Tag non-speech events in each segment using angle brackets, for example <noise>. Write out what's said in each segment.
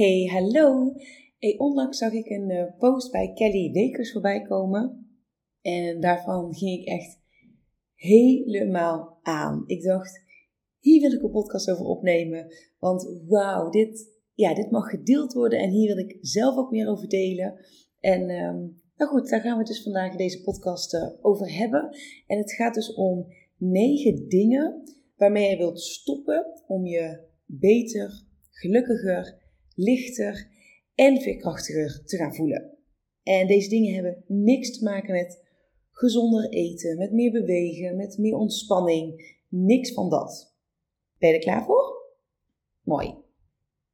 Hey, hallo. Hey, onlangs zag ik een uh, post bij Kelly Wekers voorbij komen. En daarvan ging ik echt helemaal aan. Ik dacht, hier wil ik een podcast over opnemen. Want wauw, dit, ja, dit mag gedeeld worden en hier wil ik zelf ook meer over delen. En um, nou goed, daar gaan we dus vandaag deze podcast uh, over hebben. En het gaat dus om negen dingen waarmee je wilt stoppen om je beter, gelukkiger, lichter en veerkrachtiger te gaan voelen. En deze dingen hebben niks te maken met gezonder eten, met meer bewegen, met meer ontspanning. Niks van dat. Ben je er klaar voor? Mooi.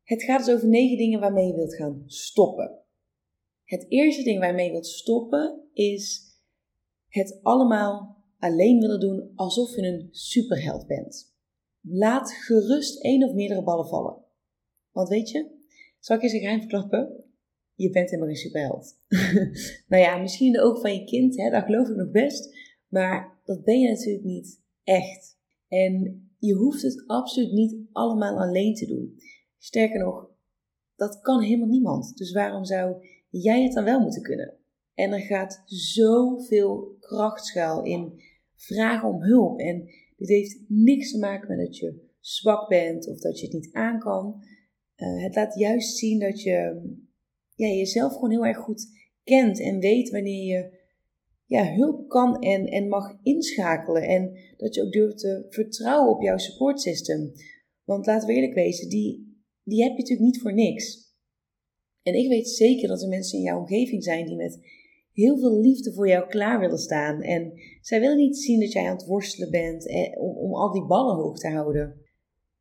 Het gaat dus over negen dingen waarmee je wilt gaan stoppen. Het eerste ding waarmee je wilt stoppen is het allemaal alleen willen doen alsof je een superheld bent. Laat gerust één of meerdere ballen vallen. Want weet je, zal ik eens een geheim verklappen? Je bent helemaal geen superheld. <laughs> nou ja, misschien de ogen van je kind, hè, dat geloof ik nog best. Maar dat ben je natuurlijk niet echt. En je hoeft het absoluut niet allemaal alleen te doen. Sterker nog, dat kan helemaal niemand. Dus waarom zou jij het dan wel moeten kunnen? En er gaat zoveel kracht schuil in vragen om hulp. En dit heeft niks te maken met dat je zwak bent of dat je het niet aan kan. Uh, het laat juist zien dat je ja, jezelf gewoon heel erg goed kent en weet wanneer je ja, hulp kan en, en mag inschakelen. En dat je ook durft te vertrouwen op jouw support system. Want laten we eerlijk wezen, die, die heb je natuurlijk niet voor niks. En ik weet zeker dat er mensen in jouw omgeving zijn die met heel veel liefde voor jou klaar willen staan. En zij willen niet zien dat jij aan het worstelen bent eh, om, om al die ballen hoog te houden.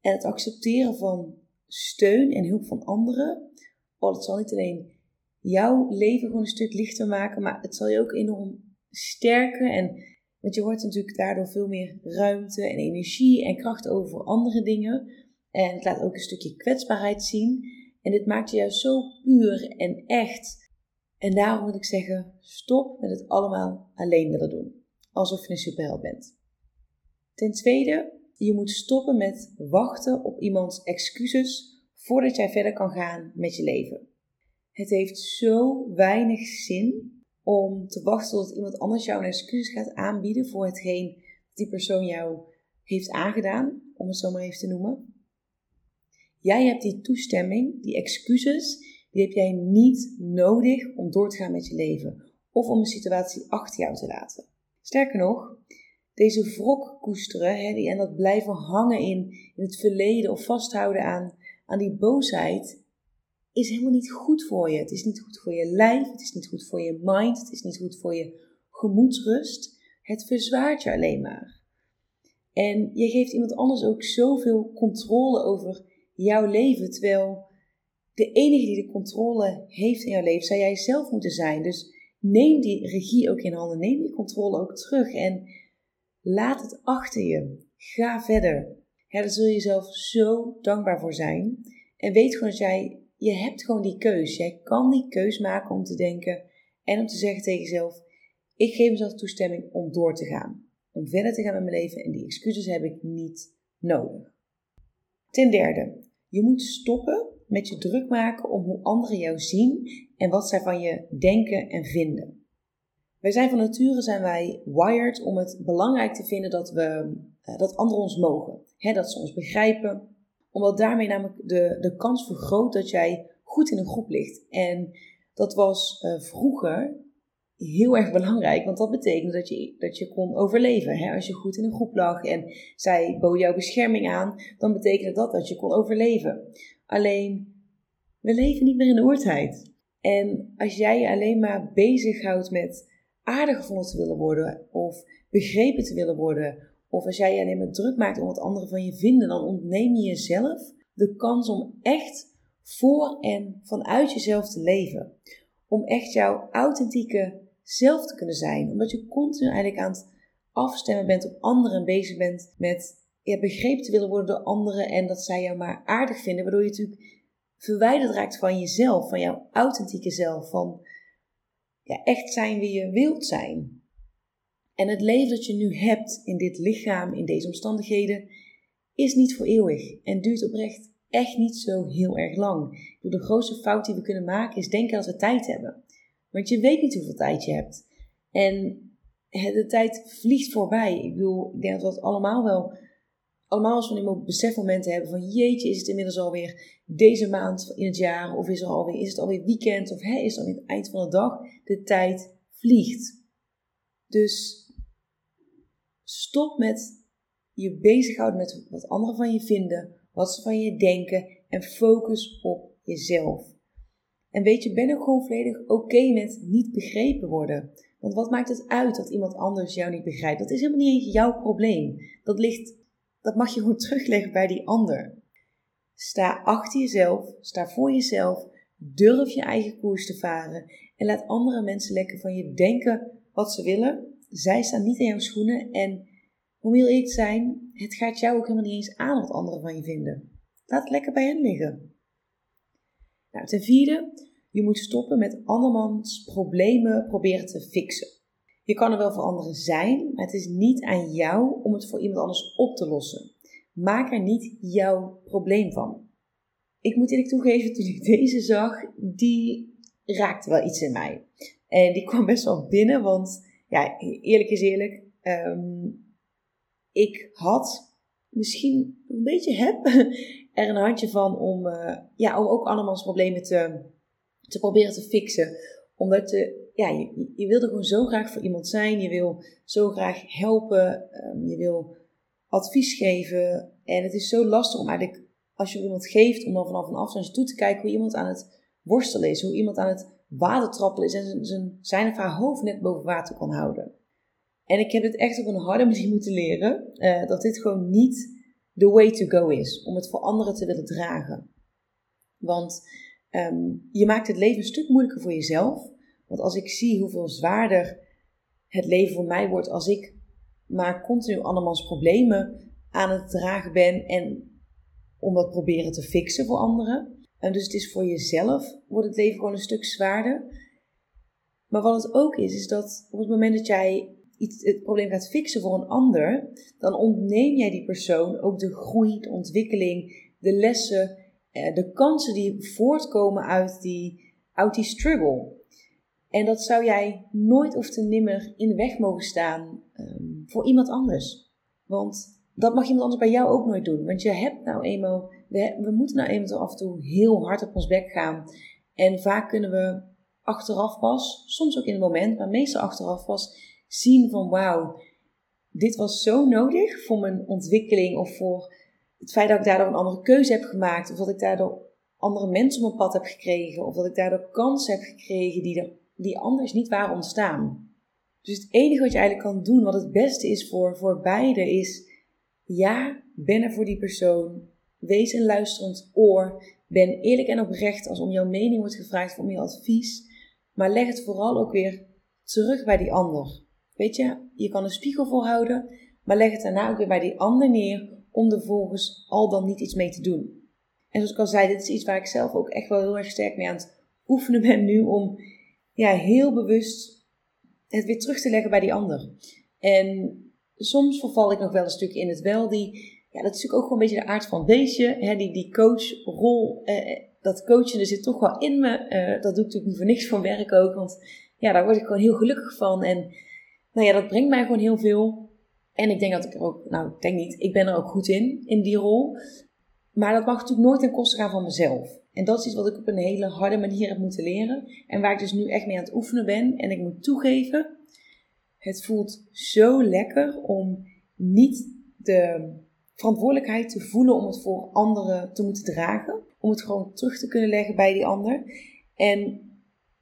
En het accepteren van steun en hulp van anderen. Oh, dat zal niet alleen jouw leven gewoon een stuk lichter maken, maar het zal je ook enorm sterken. En, want je wordt natuurlijk daardoor veel meer ruimte en energie en kracht over voor andere dingen. En het laat ook een stukje kwetsbaarheid zien. En dit maakt je juist zo puur en echt. En daarom wil ik zeggen: stop met het allemaal alleen willen doen. Alsof je een superheld bent. Ten tweede, je moet stoppen met wachten op iemands excuses voordat jij verder kan gaan met je leven. Het heeft zo weinig zin om te wachten tot iemand anders jou een excuus gaat aanbieden voor hetgeen die persoon jou heeft aangedaan, om het zo maar even te noemen. Jij hebt die toestemming, die excuses, die heb jij niet nodig om door te gaan met je leven of om een situatie achter jou te laten. Sterker nog, deze wrok koesteren hè, en dat blijven hangen in, in het verleden of vasthouden aan, aan die boosheid, is helemaal niet goed voor je. Het is niet goed voor je lijf, het is niet goed voor je mind, het is niet goed voor je gemoedsrust. Het verzwaart je alleen maar. En je geeft iemand anders ook zoveel controle over jouw leven, terwijl de enige die de controle heeft in jouw leven, zou jij zelf moeten zijn. Dus neem die regie ook in handen, neem die controle ook terug en laat het achter je. Ga verder. Ja, daar zul je jezelf zo dankbaar voor zijn. En weet gewoon dat jij je hebt gewoon die keus. Jij kan die keus maken om te denken en om te zeggen tegen jezelf: ik geef mezelf toestemming om door te gaan. Om verder te gaan met mijn leven en die excuses heb ik niet nodig. Ten derde, je moet stoppen met je druk maken om hoe anderen jou zien en wat zij van je denken en vinden. Wij zijn van nature zijn wij wired om het belangrijk te vinden dat, we, eh, dat anderen ons mogen. dat ze ons begrijpen, omdat daarmee namelijk de, de kans vergroot dat jij goed in een groep ligt. En dat was uh, vroeger heel erg belangrijk, want dat betekende dat je, dat je kon overleven. Hè? Als je goed in een groep lag en zij bood jouw bescherming aan, dan betekende dat dat je kon overleven. Alleen, we leven niet meer in de oortijd. En als jij je alleen maar bezighoudt met aardig gevonden te willen worden, of begrepen te willen worden, of als jij je alleen maar druk maakt om wat anderen van je vinden, dan ontneem je jezelf de kans om echt voor en vanuit jezelf te leven. Om echt jouw authentieke zelf te kunnen zijn. Omdat je continu eigenlijk aan het afstemmen bent op anderen en bezig bent met ja, begrepen te willen worden door anderen en dat zij jou maar aardig vinden. Waardoor je natuurlijk verwijderd raakt van jezelf, van jouw authentieke zelf, van ja, echt zijn wie je wilt zijn. En het leven dat je nu hebt in dit lichaam, in deze omstandigheden, is niet voor eeuwig en duurt oprecht echt niet zo heel erg lang. De grootste fout die we kunnen maken is denken dat we tijd hebben. Want je weet niet hoeveel tijd je hebt. En de tijd vliegt voorbij. Ik bedoel, ik denk dat we het allemaal wel, allemaal van die besefmomenten hebben van jeetje, is het inmiddels alweer deze maand in het jaar? Of is, er alweer, is het alweer weekend? Of hè, is het alweer het eind van de dag? De tijd vliegt. Dus stop met je bezighouden met wat anderen van je vinden, wat ze van je denken en focus op jezelf. En weet je, ben ook gewoon volledig oké met niet begrepen worden. Want wat maakt het uit dat iemand anders jou niet begrijpt? Dat is helemaal niet eens jouw probleem. Dat ligt, dat mag je gewoon terugleggen bij die ander. Sta achter jezelf, sta voor jezelf, durf je eigen koers te varen en laat andere mensen lekker van je denken wat ze willen. Zij staan niet in jouw schoenen en om heel eerlijk te zijn, het gaat jou ook helemaal niet eens aan wat anderen van je vinden. Laat het lekker bij hen liggen. Nou, ten vierde, je moet stoppen met andermans problemen proberen te fixen. Je kan er wel voor anderen zijn, maar het is niet aan jou om het voor iemand anders op te lossen. Maak er niet jouw probleem van. Ik moet eerlijk toegeven, toen ik deze zag, die raakte wel iets in mij. En die kwam best wel binnen, want ja, eerlijk is eerlijk, ehm, ik had misschien een beetje heb <laughs> er een handje van om, uh, ja, om ook andermans problemen te, te proberen te fixen. Omdat je, ja, je, je wilde gewoon zo graag voor iemand zijn. Je wil zo graag helpen. Um, je wil advies geven. En het is zo lastig om eigenlijk, als je iemand geeft, om dan vanaf een afstand toe te kijken hoe iemand aan het worstelen is. Hoe iemand aan het water trappelen is en zijn, zijn, of haar hoofd net boven water kan houden. En ik heb het echt op een harde manier moeten leren. Uh, dat dit gewoon niet the way to go is. Om het voor anderen te willen dragen. Want um, je maakt het leven een stuk moeilijker voor jezelf. Want als ik zie hoeveel zwaarder het leven voor mij wordt als ik maar continu andermans problemen aan het dragen ben en om dat proberen te fixen voor anderen. En dus het is voor jezelf, wordt het leven gewoon een stuk zwaarder. Maar wat het ook is, is dat op het moment dat jij iets, het probleem gaat fixen voor een ander, dan ontneem jij die persoon ook de groei, de ontwikkeling, de lessen, eh, de kansen die voortkomen uit die, uit die struggle. En dat zou jij nooit of te nimmer in de weg mogen staan um, voor iemand anders. Want dat mag iemand anders bij jou ook nooit doen. Want je hebt nou eenmaal, we, we moeten nou eenmaal af en toe heel hard op ons bek gaan. En vaak kunnen we achteraf pas, soms ook in het moment, maar meestal achteraf pas, zien van wauw, dit was zo nodig voor mijn ontwikkeling of voor het feit dat ik daardoor een andere keuze heb gemaakt of dat ik daardoor andere mensen op mijn pad heb gekregen of dat ik daardoor kansen heb gekregen die, er, die anders niet waren ontstaan. Dus het enige wat je eigenlijk kan doen, wat het beste is voor, voor beide, is ja, ben er voor die persoon. Wees een luisterend oor. Ben eerlijk en oprecht als om jouw mening wordt gevraagd, om je advies. Maar leg het vooral ook weer terug bij die ander. Weet je, je kan een spiegel voorhouden, maar leg het daarna ook weer bij die ander neer om er volgens al dan niet iets mee te doen. En zoals ik al zei, dit is iets waar ik zelf ook echt wel heel erg sterk mee aan het oefenen ben nu om ja, heel bewust het weer terug te leggen bij die ander. En soms verval ik nog wel een stuk in het wel. Die, ja, dat is natuurlijk ook gewoon een beetje de aard van beestje. Hè, die, die coachrol, eh, dat coachen er zit toch wel in me. Eh, dat doe ik natuurlijk niet voor niks van werk ook. Want ja, daar word ik gewoon heel gelukkig van. En nou ja, dat brengt mij gewoon heel veel. En ik denk dat ik er ook, nou, ik denk niet, ik ben er ook goed in, in die rol. Maar dat mag natuurlijk nooit ten koste gaan van mezelf. En dat is iets wat ik op een hele harde manier heb moeten leren. En waar ik dus nu echt mee aan het oefenen ben. En ik moet toegeven, het voelt zo lekker om niet de verantwoordelijkheid te voelen om het voor anderen te moeten dragen. Om het gewoon terug te kunnen leggen bij die ander. En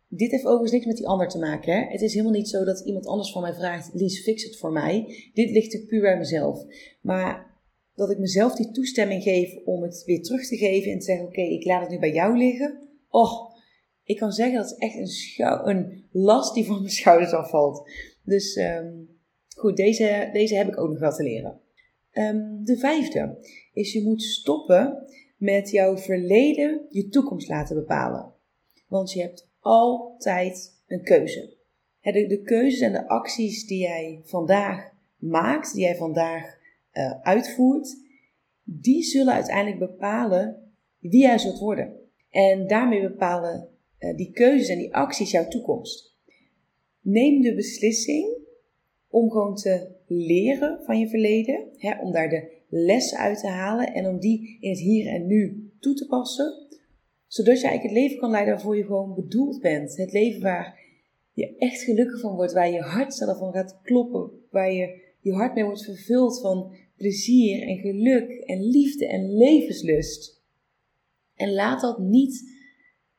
dit heeft overigens niks met die ander te maken. Hè? Het is helemaal niet zo dat iemand anders van mij vraagt: Lies, fix het voor mij. Dit ligt er puur bij mezelf. Maar dat ik mezelf die toestemming geef om het weer terug te geven en te zeggen: Oké, ik laat het nu bij jou liggen. Oh, ik kan zeggen dat is echt een, een last die van mijn schouders afvalt. Dus ehm, goed, deze, deze heb ik ook nog wel te leren. Ehm, de vijfde is je moet stoppen met jouw verleden je toekomst laten bepalen. Want je hebt altijd een keuze. De keuzes en de acties die jij vandaag maakt, die jij vandaag uh, uitvoert, die zullen uiteindelijk bepalen wie jij zult worden. En daarmee bepalen uh, die keuzes en die acties jouw toekomst. Neem de beslissing om gewoon te leren van je verleden, hè, om daar de lessen uit te halen en om die in het hier en nu toe te passen, zodat je eigenlijk het leven kan leiden waarvoor je gewoon bedoeld bent. Het leven waar je echt gelukkig van wordt, waar je hart zelf van gaat kloppen, waar je je hart mee wordt vervuld van plezier en geluk en liefde en levenslust. En laat dat niet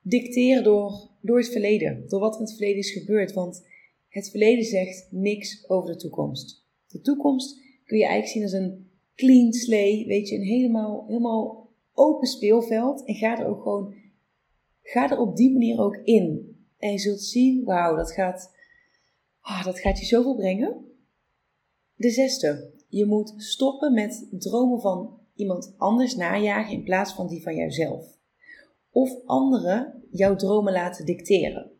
dicteren door, door het verleden, door wat er in het verleden is gebeurd, want het verleden zegt niks over de toekomst. De toekomst kun je eigenlijk zien als een clean slate, weet je, een helemaal, helemaal open speelveld. En ga er ook gewoon, ga er op die manier ook in. En je zult zien, wauw, dat gaat, oh, dat gaat je zoveel brengen. De zesde, je moet stoppen met dromen van iemand anders najagen in plaats van die van jouzelf. Of anderen jouw dromen laten dicteren.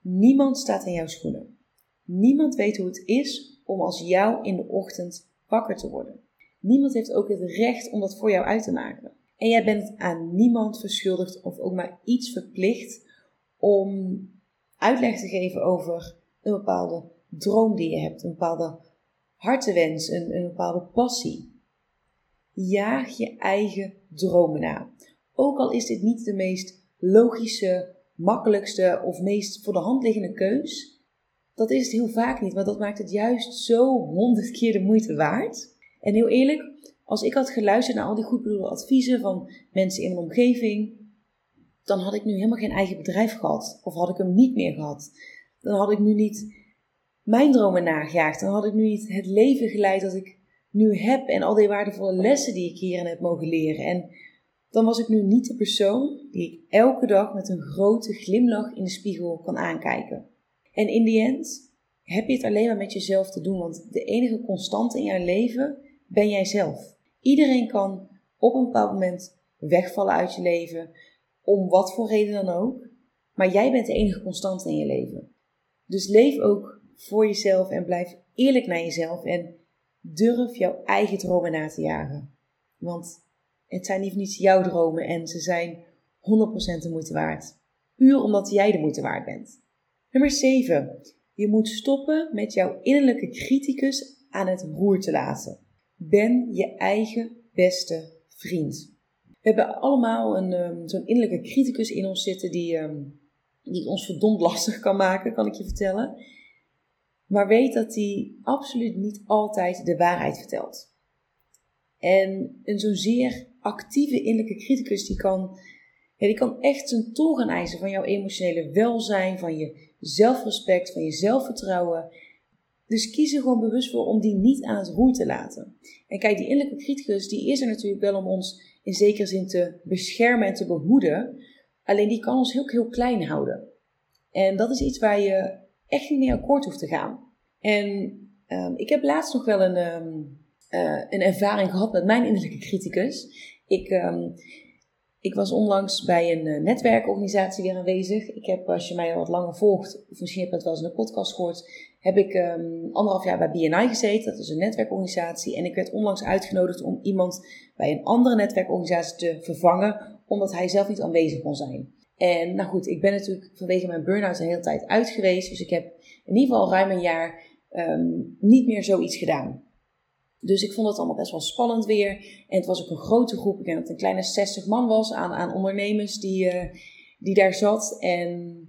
Niemand staat in jouw schoenen. Niemand weet hoe het is om als jou in de ochtend wakker te worden. Niemand heeft ook het recht om dat voor jou uit te maken. En jij bent aan niemand verschuldigd of ook maar iets verplicht om uitleg te geven over een bepaalde droom die je hebt, een bepaalde hartewens, een, een bepaalde passie. Jaag je eigen dromen na. Ook al is dit niet de meest logische, makkelijkste of meest voor de hand liggende keus. Dat is het heel vaak niet, maar dat maakt het juist zo honderd keer de moeite waard. En heel eerlijk, als ik had geluisterd naar al die goedbedoelde adviezen van mensen in mijn omgeving, dan had ik nu helemaal geen eigen bedrijf gehad. Of had ik hem niet meer gehad. Dan had ik nu niet mijn dromen nagejaagd. Dan had ik nu niet het leven geleid dat ik nu heb en al die waardevolle lessen die ik hierin heb mogen leren. En dan was ik nu niet de persoon die ik elke dag met een grote glimlach in de spiegel kan aankijken. En in die end heb je het alleen maar met jezelf te doen, want de enige constante in jouw leven ben jij zelf. Iedereen kan op een bepaald moment wegvallen uit je leven, om wat voor reden dan ook, maar jij bent de enige constante in je leven. Dus leef ook voor jezelf en blijf eerlijk naar jezelf en durf jouw eigen dromen na te jagen. Want het zijn niet niets jouw dromen en ze zijn 100% de moeite waard. Puur omdat jij de moeite waard bent. Nummer 7. Je moet stoppen met jouw innerlijke criticus aan het roer te laten. Ben je eigen beste vriend. We hebben allemaal een, um, zo'n innerlijke criticus in ons zitten die, um, die ons verdomd lastig kan maken, kan ik je vertellen. Maar weet dat die absoluut niet altijd de waarheid vertelt. En een zozeer actieve innerlijke criticus die kan, die kan echt zijn tol gaan eisen van jouw emotionele welzijn, van je zelfrespect, van je zelfvertrouwen. Dus kies er gewoon bewust voor om die niet aan het roer te laten. En kijk, die innerlijke criticus die is er natuurlijk wel om ons in zekere zin te beschermen en te behoeden. Alleen die kan ons heel, heel klein houden. En dat is iets waar je echt niet mee akkoord hoeft te gaan. En um, ik heb laatst nog wel een, um, uh, een ervaring gehad met mijn innerlijke criticus. Ik, um, ik was onlangs bij een uh, netwerkorganisatie weer aanwezig. Ik heb, als je mij al wat langer volgt, of misschien heb je het wel eens in de podcast gehoord, heb ik anderhalf jaar bij BNI gezeten. Dat is een netwerkorganisatie. En ik werd onlangs uitgenodigd om iemand bij een andere netwerkorganisatie te vervangen, omdat hij zelf niet aanwezig kon zijn. En nou goed, ik ben natuurlijk vanwege mijn burn-out een hele tijd uit geweest. Dus ik heb in ieder geval ruim een jaar um, niet meer zoiets gedaan. Dus ik vond het allemaal best wel spannend weer. En het was ook een grote groep. Ik denk dat het een kleine 60 man was aan, aan ondernemers die, uh, die daar zat. En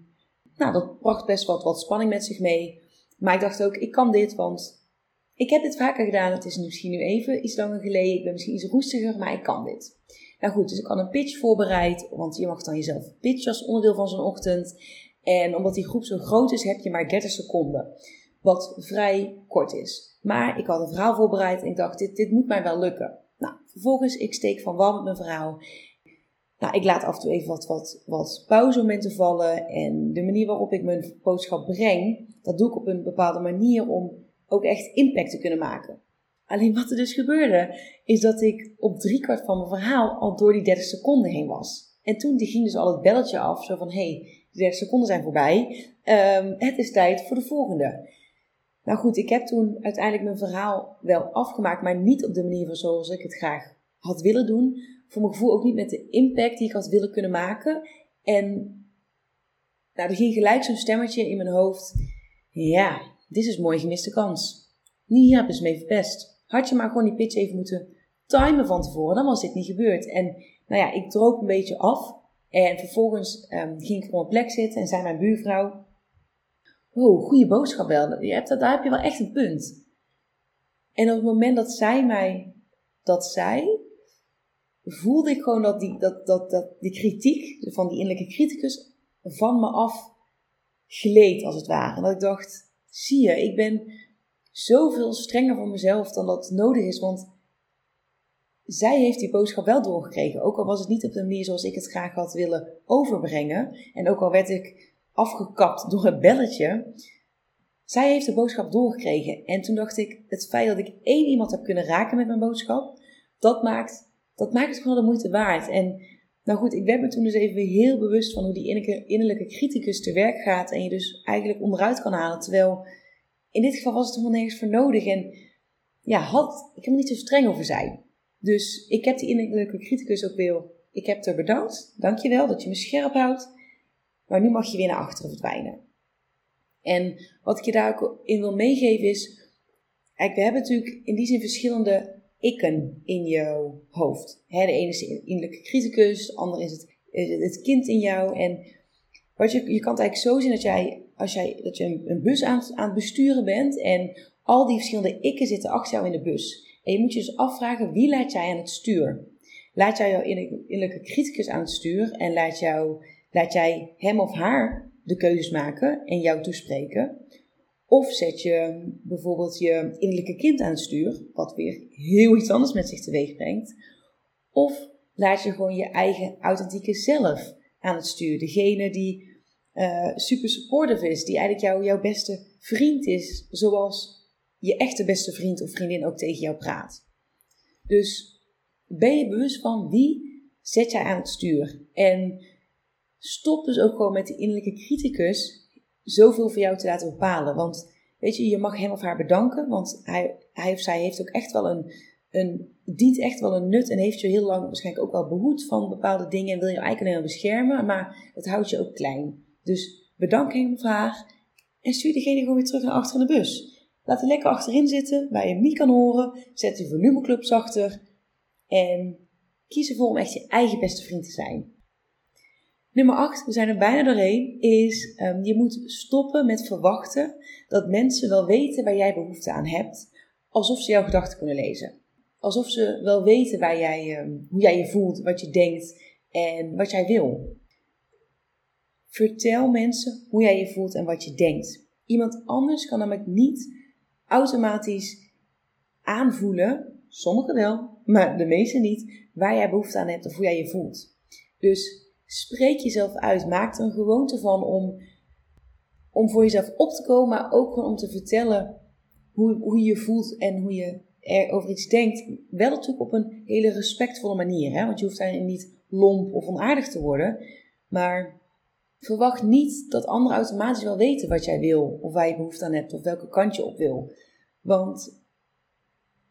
nou, dat bracht best wat, wat spanning met zich mee. Maar ik dacht ook, ik kan dit, want ik heb dit vaker gedaan. Het is misschien nu even iets langer geleden. Ik ben misschien iets roestiger, maar ik kan dit. Nou goed, dus ik had een pitch voorbereid. Want je mag dan jezelf pitchen als onderdeel van zo'n ochtend. En omdat die groep zo groot is, heb je maar 30 seconden. wat vrij kort is. Maar ik had een verhaal voorbereid en ik dacht, dit, dit moet mij wel lukken. Nou, vervolgens, ik steek van wal met mijn verhaal. Nou, ik laat af en toe even wat, wat, wat pauzemomenten vallen. En de manier waarop ik mijn boodschap breng, dat doe ik op een bepaalde manier om ook echt impact te kunnen maken. Alleen wat er dus gebeurde, is dat ik op driekwart van mijn verhaal al door die 30 seconden heen was. En toen ging dus al het belletje af, zo van, hé, hey, de 30 seconden zijn voorbij, um, het is tijd voor de volgende. Nou goed, ik heb toen uiteindelijk mijn verhaal wel afgemaakt, maar niet op de manier zoals ik het graag had willen doen. Voor mijn gevoel ook niet met de impact die ik had willen kunnen maken. En nou, er ging gelijk zo'n stemmetje in mijn hoofd. Ja, dit is mooi gemiste kans. Hier heb je mee verpest. Had je maar gewoon die pitch even moeten timen van tevoren, dan was dit niet gebeurd. En nou ja, ik droop een beetje af. En vervolgens um, ging ik op plek zitten en zei mijn buurvrouw: Wow, goede boodschap wel. Je hebt, daar heb je wel echt een punt. En op het moment dat zij mij dat zei, voelde ik gewoon dat die, dat, dat, dat die kritiek van die innerlijke criticus van me af gleed, als het ware. En dat ik dacht: zie je, ik ben zoveel strenger voor mezelf dan dat nodig is. Want zij heeft die boodschap wel doorgekregen. Ook al was het niet op de manier zoals ik het graag had willen overbrengen. En ook al werd ik afgekapt door het belletje. Zij heeft de boodschap doorgekregen. En toen dacht ik, het feit dat ik één iemand heb kunnen raken met mijn boodschap, dat maakt, dat maakt het gewoon de moeite waard. En nou goed, ik werd me toen dus even heel bewust van hoe die innerlijke, innerlijke criticus te werk gaat. En je dus eigenlijk onderuit kan halen. Terwijl in dit geval was het helemaal nergens voor nodig. En ja, had, ik er niet zo streng over zijn. Dus ik heb die innerlijke criticus ook weer, ik heb er bedankt. Dankjewel dat je me scherp houdt. Maar nu mag je weer naar achteren verdwijnen. En wat ik je daar ook in wil meegeven is, we hebben natuurlijk in die zin verschillende ikken in jouw hoofd. de ene is de innerlijke criticus, de andere is het, het kind in jou. En wat je, je kan het eigenlijk zo zien dat jij, als jij dat je een, bus aan, aan het besturen bent en al die verschillende ikken zitten achter jou in de bus. En je moet je dus afvragen, wie laat jij aan het stuur? Laat jij jouw innerlijke criticus aan het stuur en laat, jou, laat jij hem of haar de keuzes maken en jou toespreken? Of zet je bijvoorbeeld je innerlijke kind aan het stuur, wat weer heel iets anders met zich teweeg brengt. Of laat je gewoon je eigen authentieke zelf aan het stuur. Degene die uh, super supportive is, die eigenlijk jou, jouw beste vriend is, zoals je echte beste vriend of vriendin ook tegen jou praat. Dus ben je bewust van wie zet jij aan het stuur? En stop dus ook gewoon met die innerlijke criticus zoveel voor jou te laten bepalen. Want weet je, je mag hem of haar bedanken, want hij, hij of zij heeft ook echt wel een, een, dient echt wel een nut en heeft je heel lang waarschijnlijk ook wel behoed van bepaalde dingen en wil je eigenlijk alleen beschermen, maar het houdt je ook klein. Dus bedank haar en stuur diegene gewoon weer terug naar achter in de bus. Laat hem lekker achterin zitten, waar je hem niet kan horen. Zet je volumeclub zachter. En kies ervoor om echt je eigen beste vriend te zijn. Nummer 8, we zijn er bijna doorheen, is um, je moet stoppen met verwachten dat mensen wel weten waar jij behoefte aan hebt, alsof ze jouw gedachten kunnen lezen. Alsof ze wel weten waar jij, um, hoe jij je voelt, wat je denkt en wat jij wil. Vertel mensen hoe jij je voelt en wat je denkt. Iemand anders kan namelijk niet automatisch aanvoelen, sommigen wel, maar de meeste niet, waar jij behoefte aan hebt of hoe jij je voelt. Dus spreek jezelf uit. Maak er een gewoonte van om, om voor jezelf op te komen, maar ook gewoon om te vertellen hoe, hoe je je voelt en hoe je er over iets denkt. Wel natuurlijk op een hele respectvolle manier, hè? want je hoeft daarin niet lomp of onaardig te worden. Maar Verwacht niet dat anderen automatisch wel weten wat jij wil, of waar je behoefte aan hebt, of welke kant je op wil. Want,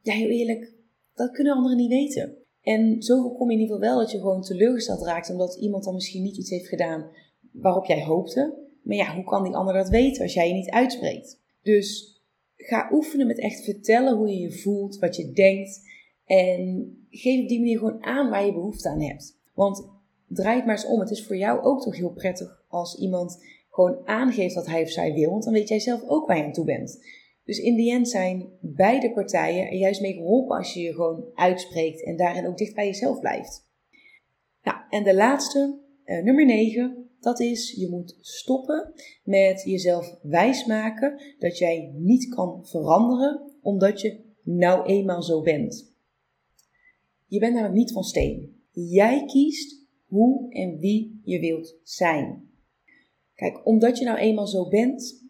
ja, heel eerlijk, dat kunnen anderen niet weten. En zo voorkom je in ieder geval wel dat je gewoon teleurgesteld raakt, omdat iemand dan misschien niet iets heeft gedaan waarop jij hoopte. Maar ja, hoe kan die ander dat weten als jij je niet uitspreekt? Dus ga oefenen met echt vertellen hoe je je voelt, wat je denkt. En geef op die manier gewoon aan waar je behoefte aan hebt. Want draai het maar eens om. Het is voor jou ook toch heel prettig als iemand gewoon aangeeft wat hij of zij wil. Want dan weet jij zelf ook waar je aan toe bent. Dus in die end zijn beide partijen er juist mee geholpen als je je gewoon uitspreekt en daarin ook dicht bij jezelf blijft. Nou, en de laatste, uh, nummer 9, Dat is, je moet stoppen met jezelf wijsmaken dat jij niet kan veranderen omdat je nou eenmaal zo bent. Je bent namelijk niet van steen. Jij kiest hoe en wie je wilt zijn. Kijk, omdat je nou eenmaal zo bent,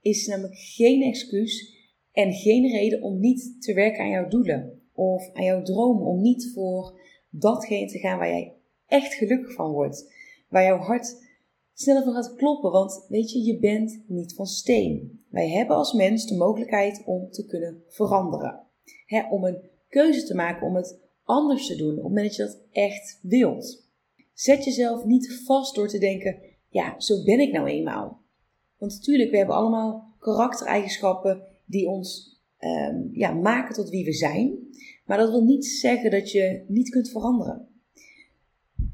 is namelijk geen excuus en geen reden om niet te werken aan jouw doelen of aan jouw dromen, om niet voor datgene te gaan waar jij echt gelukkig van wordt, waar jouw hart sneller van gaat kloppen, want weet je, je bent niet van steen. Wij hebben als mens de mogelijkheid om te kunnen veranderen, om een keuze te maken, om het anders te doen op het moment dat je dat echt wilt. Zet jezelf niet vast door te denken, ja, zo ben ik nou eenmaal. Want natuurlijk, we hebben allemaal karaktereigenschappen die ons um, ja, maken tot wie we zijn. Maar dat wil niet zeggen dat je niet kunt veranderen.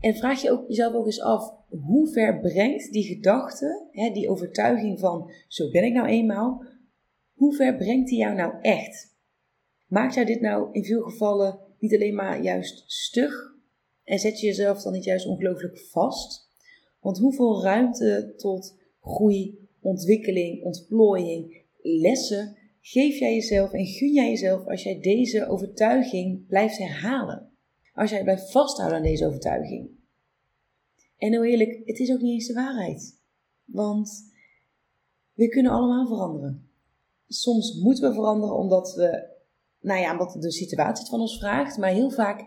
En vraag je ook jezelf ook eens af, hoe ver brengt die gedachte, hè, die overtuiging van zo ben ik nou eenmaal, hoe ver brengt die jou nou echt? Maakt jou dit nou in veel gevallen niet alleen maar juist stug en zet je jezelf dan niet juist ongelooflijk vast? Want hoeveel ruimte tot groei, ontwikkeling, ontplooiing, lessen geef jij jezelf en gun jij jezelf als jij deze overtuiging blijft herhalen? Als jij blijft vasthouden aan deze overtuiging. En heel eerlijk, het is ook niet eens de waarheid. Want we kunnen allemaal veranderen. Soms moeten we veranderen omdat we, nou ja, omdat de situatie het van ons vraagt. Maar heel vaak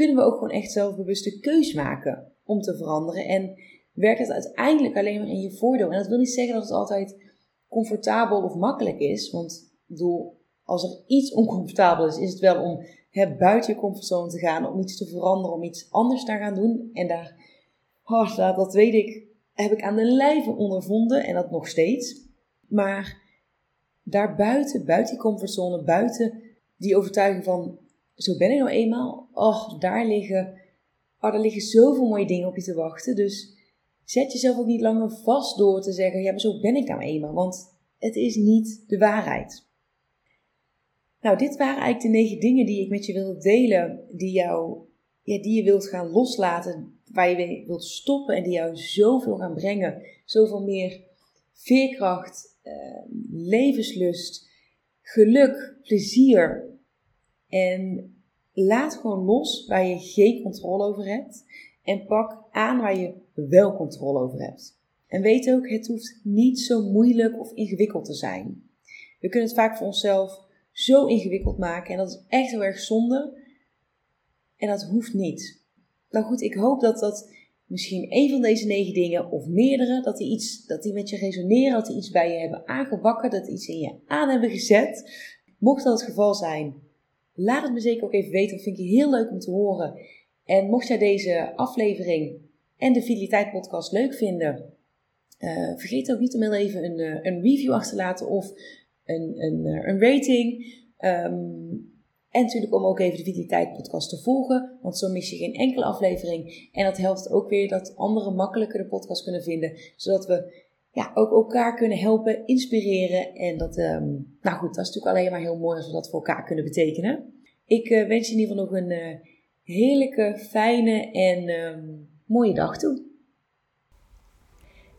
kunnen we ook gewoon echt zelfbewuste keus maken om te veranderen. En werkt het uiteindelijk alleen maar in je voordeel. En dat wil niet zeggen dat het altijd comfortabel of makkelijk is. Want bedoel, als er iets oncomfortabel is, is het wel om hè, buiten je comfortzone te gaan, om iets te veranderen, om iets anders te gaan doen. En daar, oh, dat weet ik, heb ik aan de lijve ondervonden en dat nog steeds. Maar daarbuiten, buiten die comfortzone, buiten die overtuiging van zo ben ik nou eenmaal, oh, daar liggen, oh, daar liggen zoveel mooie dingen op je te wachten. Dus zet jezelf ook niet langer vast door te zeggen, ja, maar zo ben ik nou eenmaal, want het is niet de waarheid. Nou, dit waren eigenlijk de negen dingen die ik met je wilde delen, die, jou, ja, die je wilt gaan loslaten, waar je wilt stoppen en die jou zoveel gaan brengen. Zoveel meer veerkracht, eh, levenslust, geluk, plezier. En laat gewoon los waar je geen controle over hebt. En pak aan waar je wel controle over hebt. En weet ook, het hoeft niet zo moeilijk of ingewikkeld te zijn. We kunnen het vaak voor onszelf zo ingewikkeld maken en dat is echt heel erg zonde. En dat hoeft niet. Nou goed, ik hoop dat dat misschien een van deze negen dingen of meerdere, dat die, iets, dat die met je resoneren, dat die iets bij je hebben aangewakkerd, dat die iets in je aan hebben gezet. Mocht dat het geval zijn, laat het me zeker ook even weten. Dat vind ik heel leuk om te horen. En mocht jij deze aflevering en de Vitaliteit Podcast leuk vinden, uh, vergeet ook niet om even een, uh, een review achter te laten of een, een, uh, een rating. Um, en natuurlijk om ook even de Vitaliteit Podcast te volgen, want zo mis je geen enkele aflevering. En dat helpt ook weer dat anderen makkelijker de podcast kunnen vinden, zodat we ja, ook elkaar kunnen helpen, inspireren. En dat, um, nou goed, dat is natuurlijk alleen maar heel mooi als we dat voor elkaar kunnen betekenen. Ik wens je in ieder geval nog een heerlijke, fijne en um, mooie dag toe.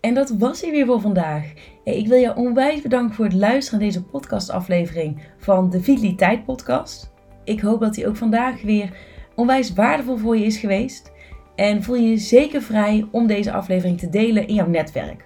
En dat was hij weer voor vandaag. Ik wil je onwijs bedanken voor het luisteren naar deze podcastaflevering van de Vitaliteit Podcast. Ik hoop dat hij ook vandaag weer onwijs waardevol voor je is geweest. En voel je zeker vrij om deze aflevering te delen in jouw netwerk.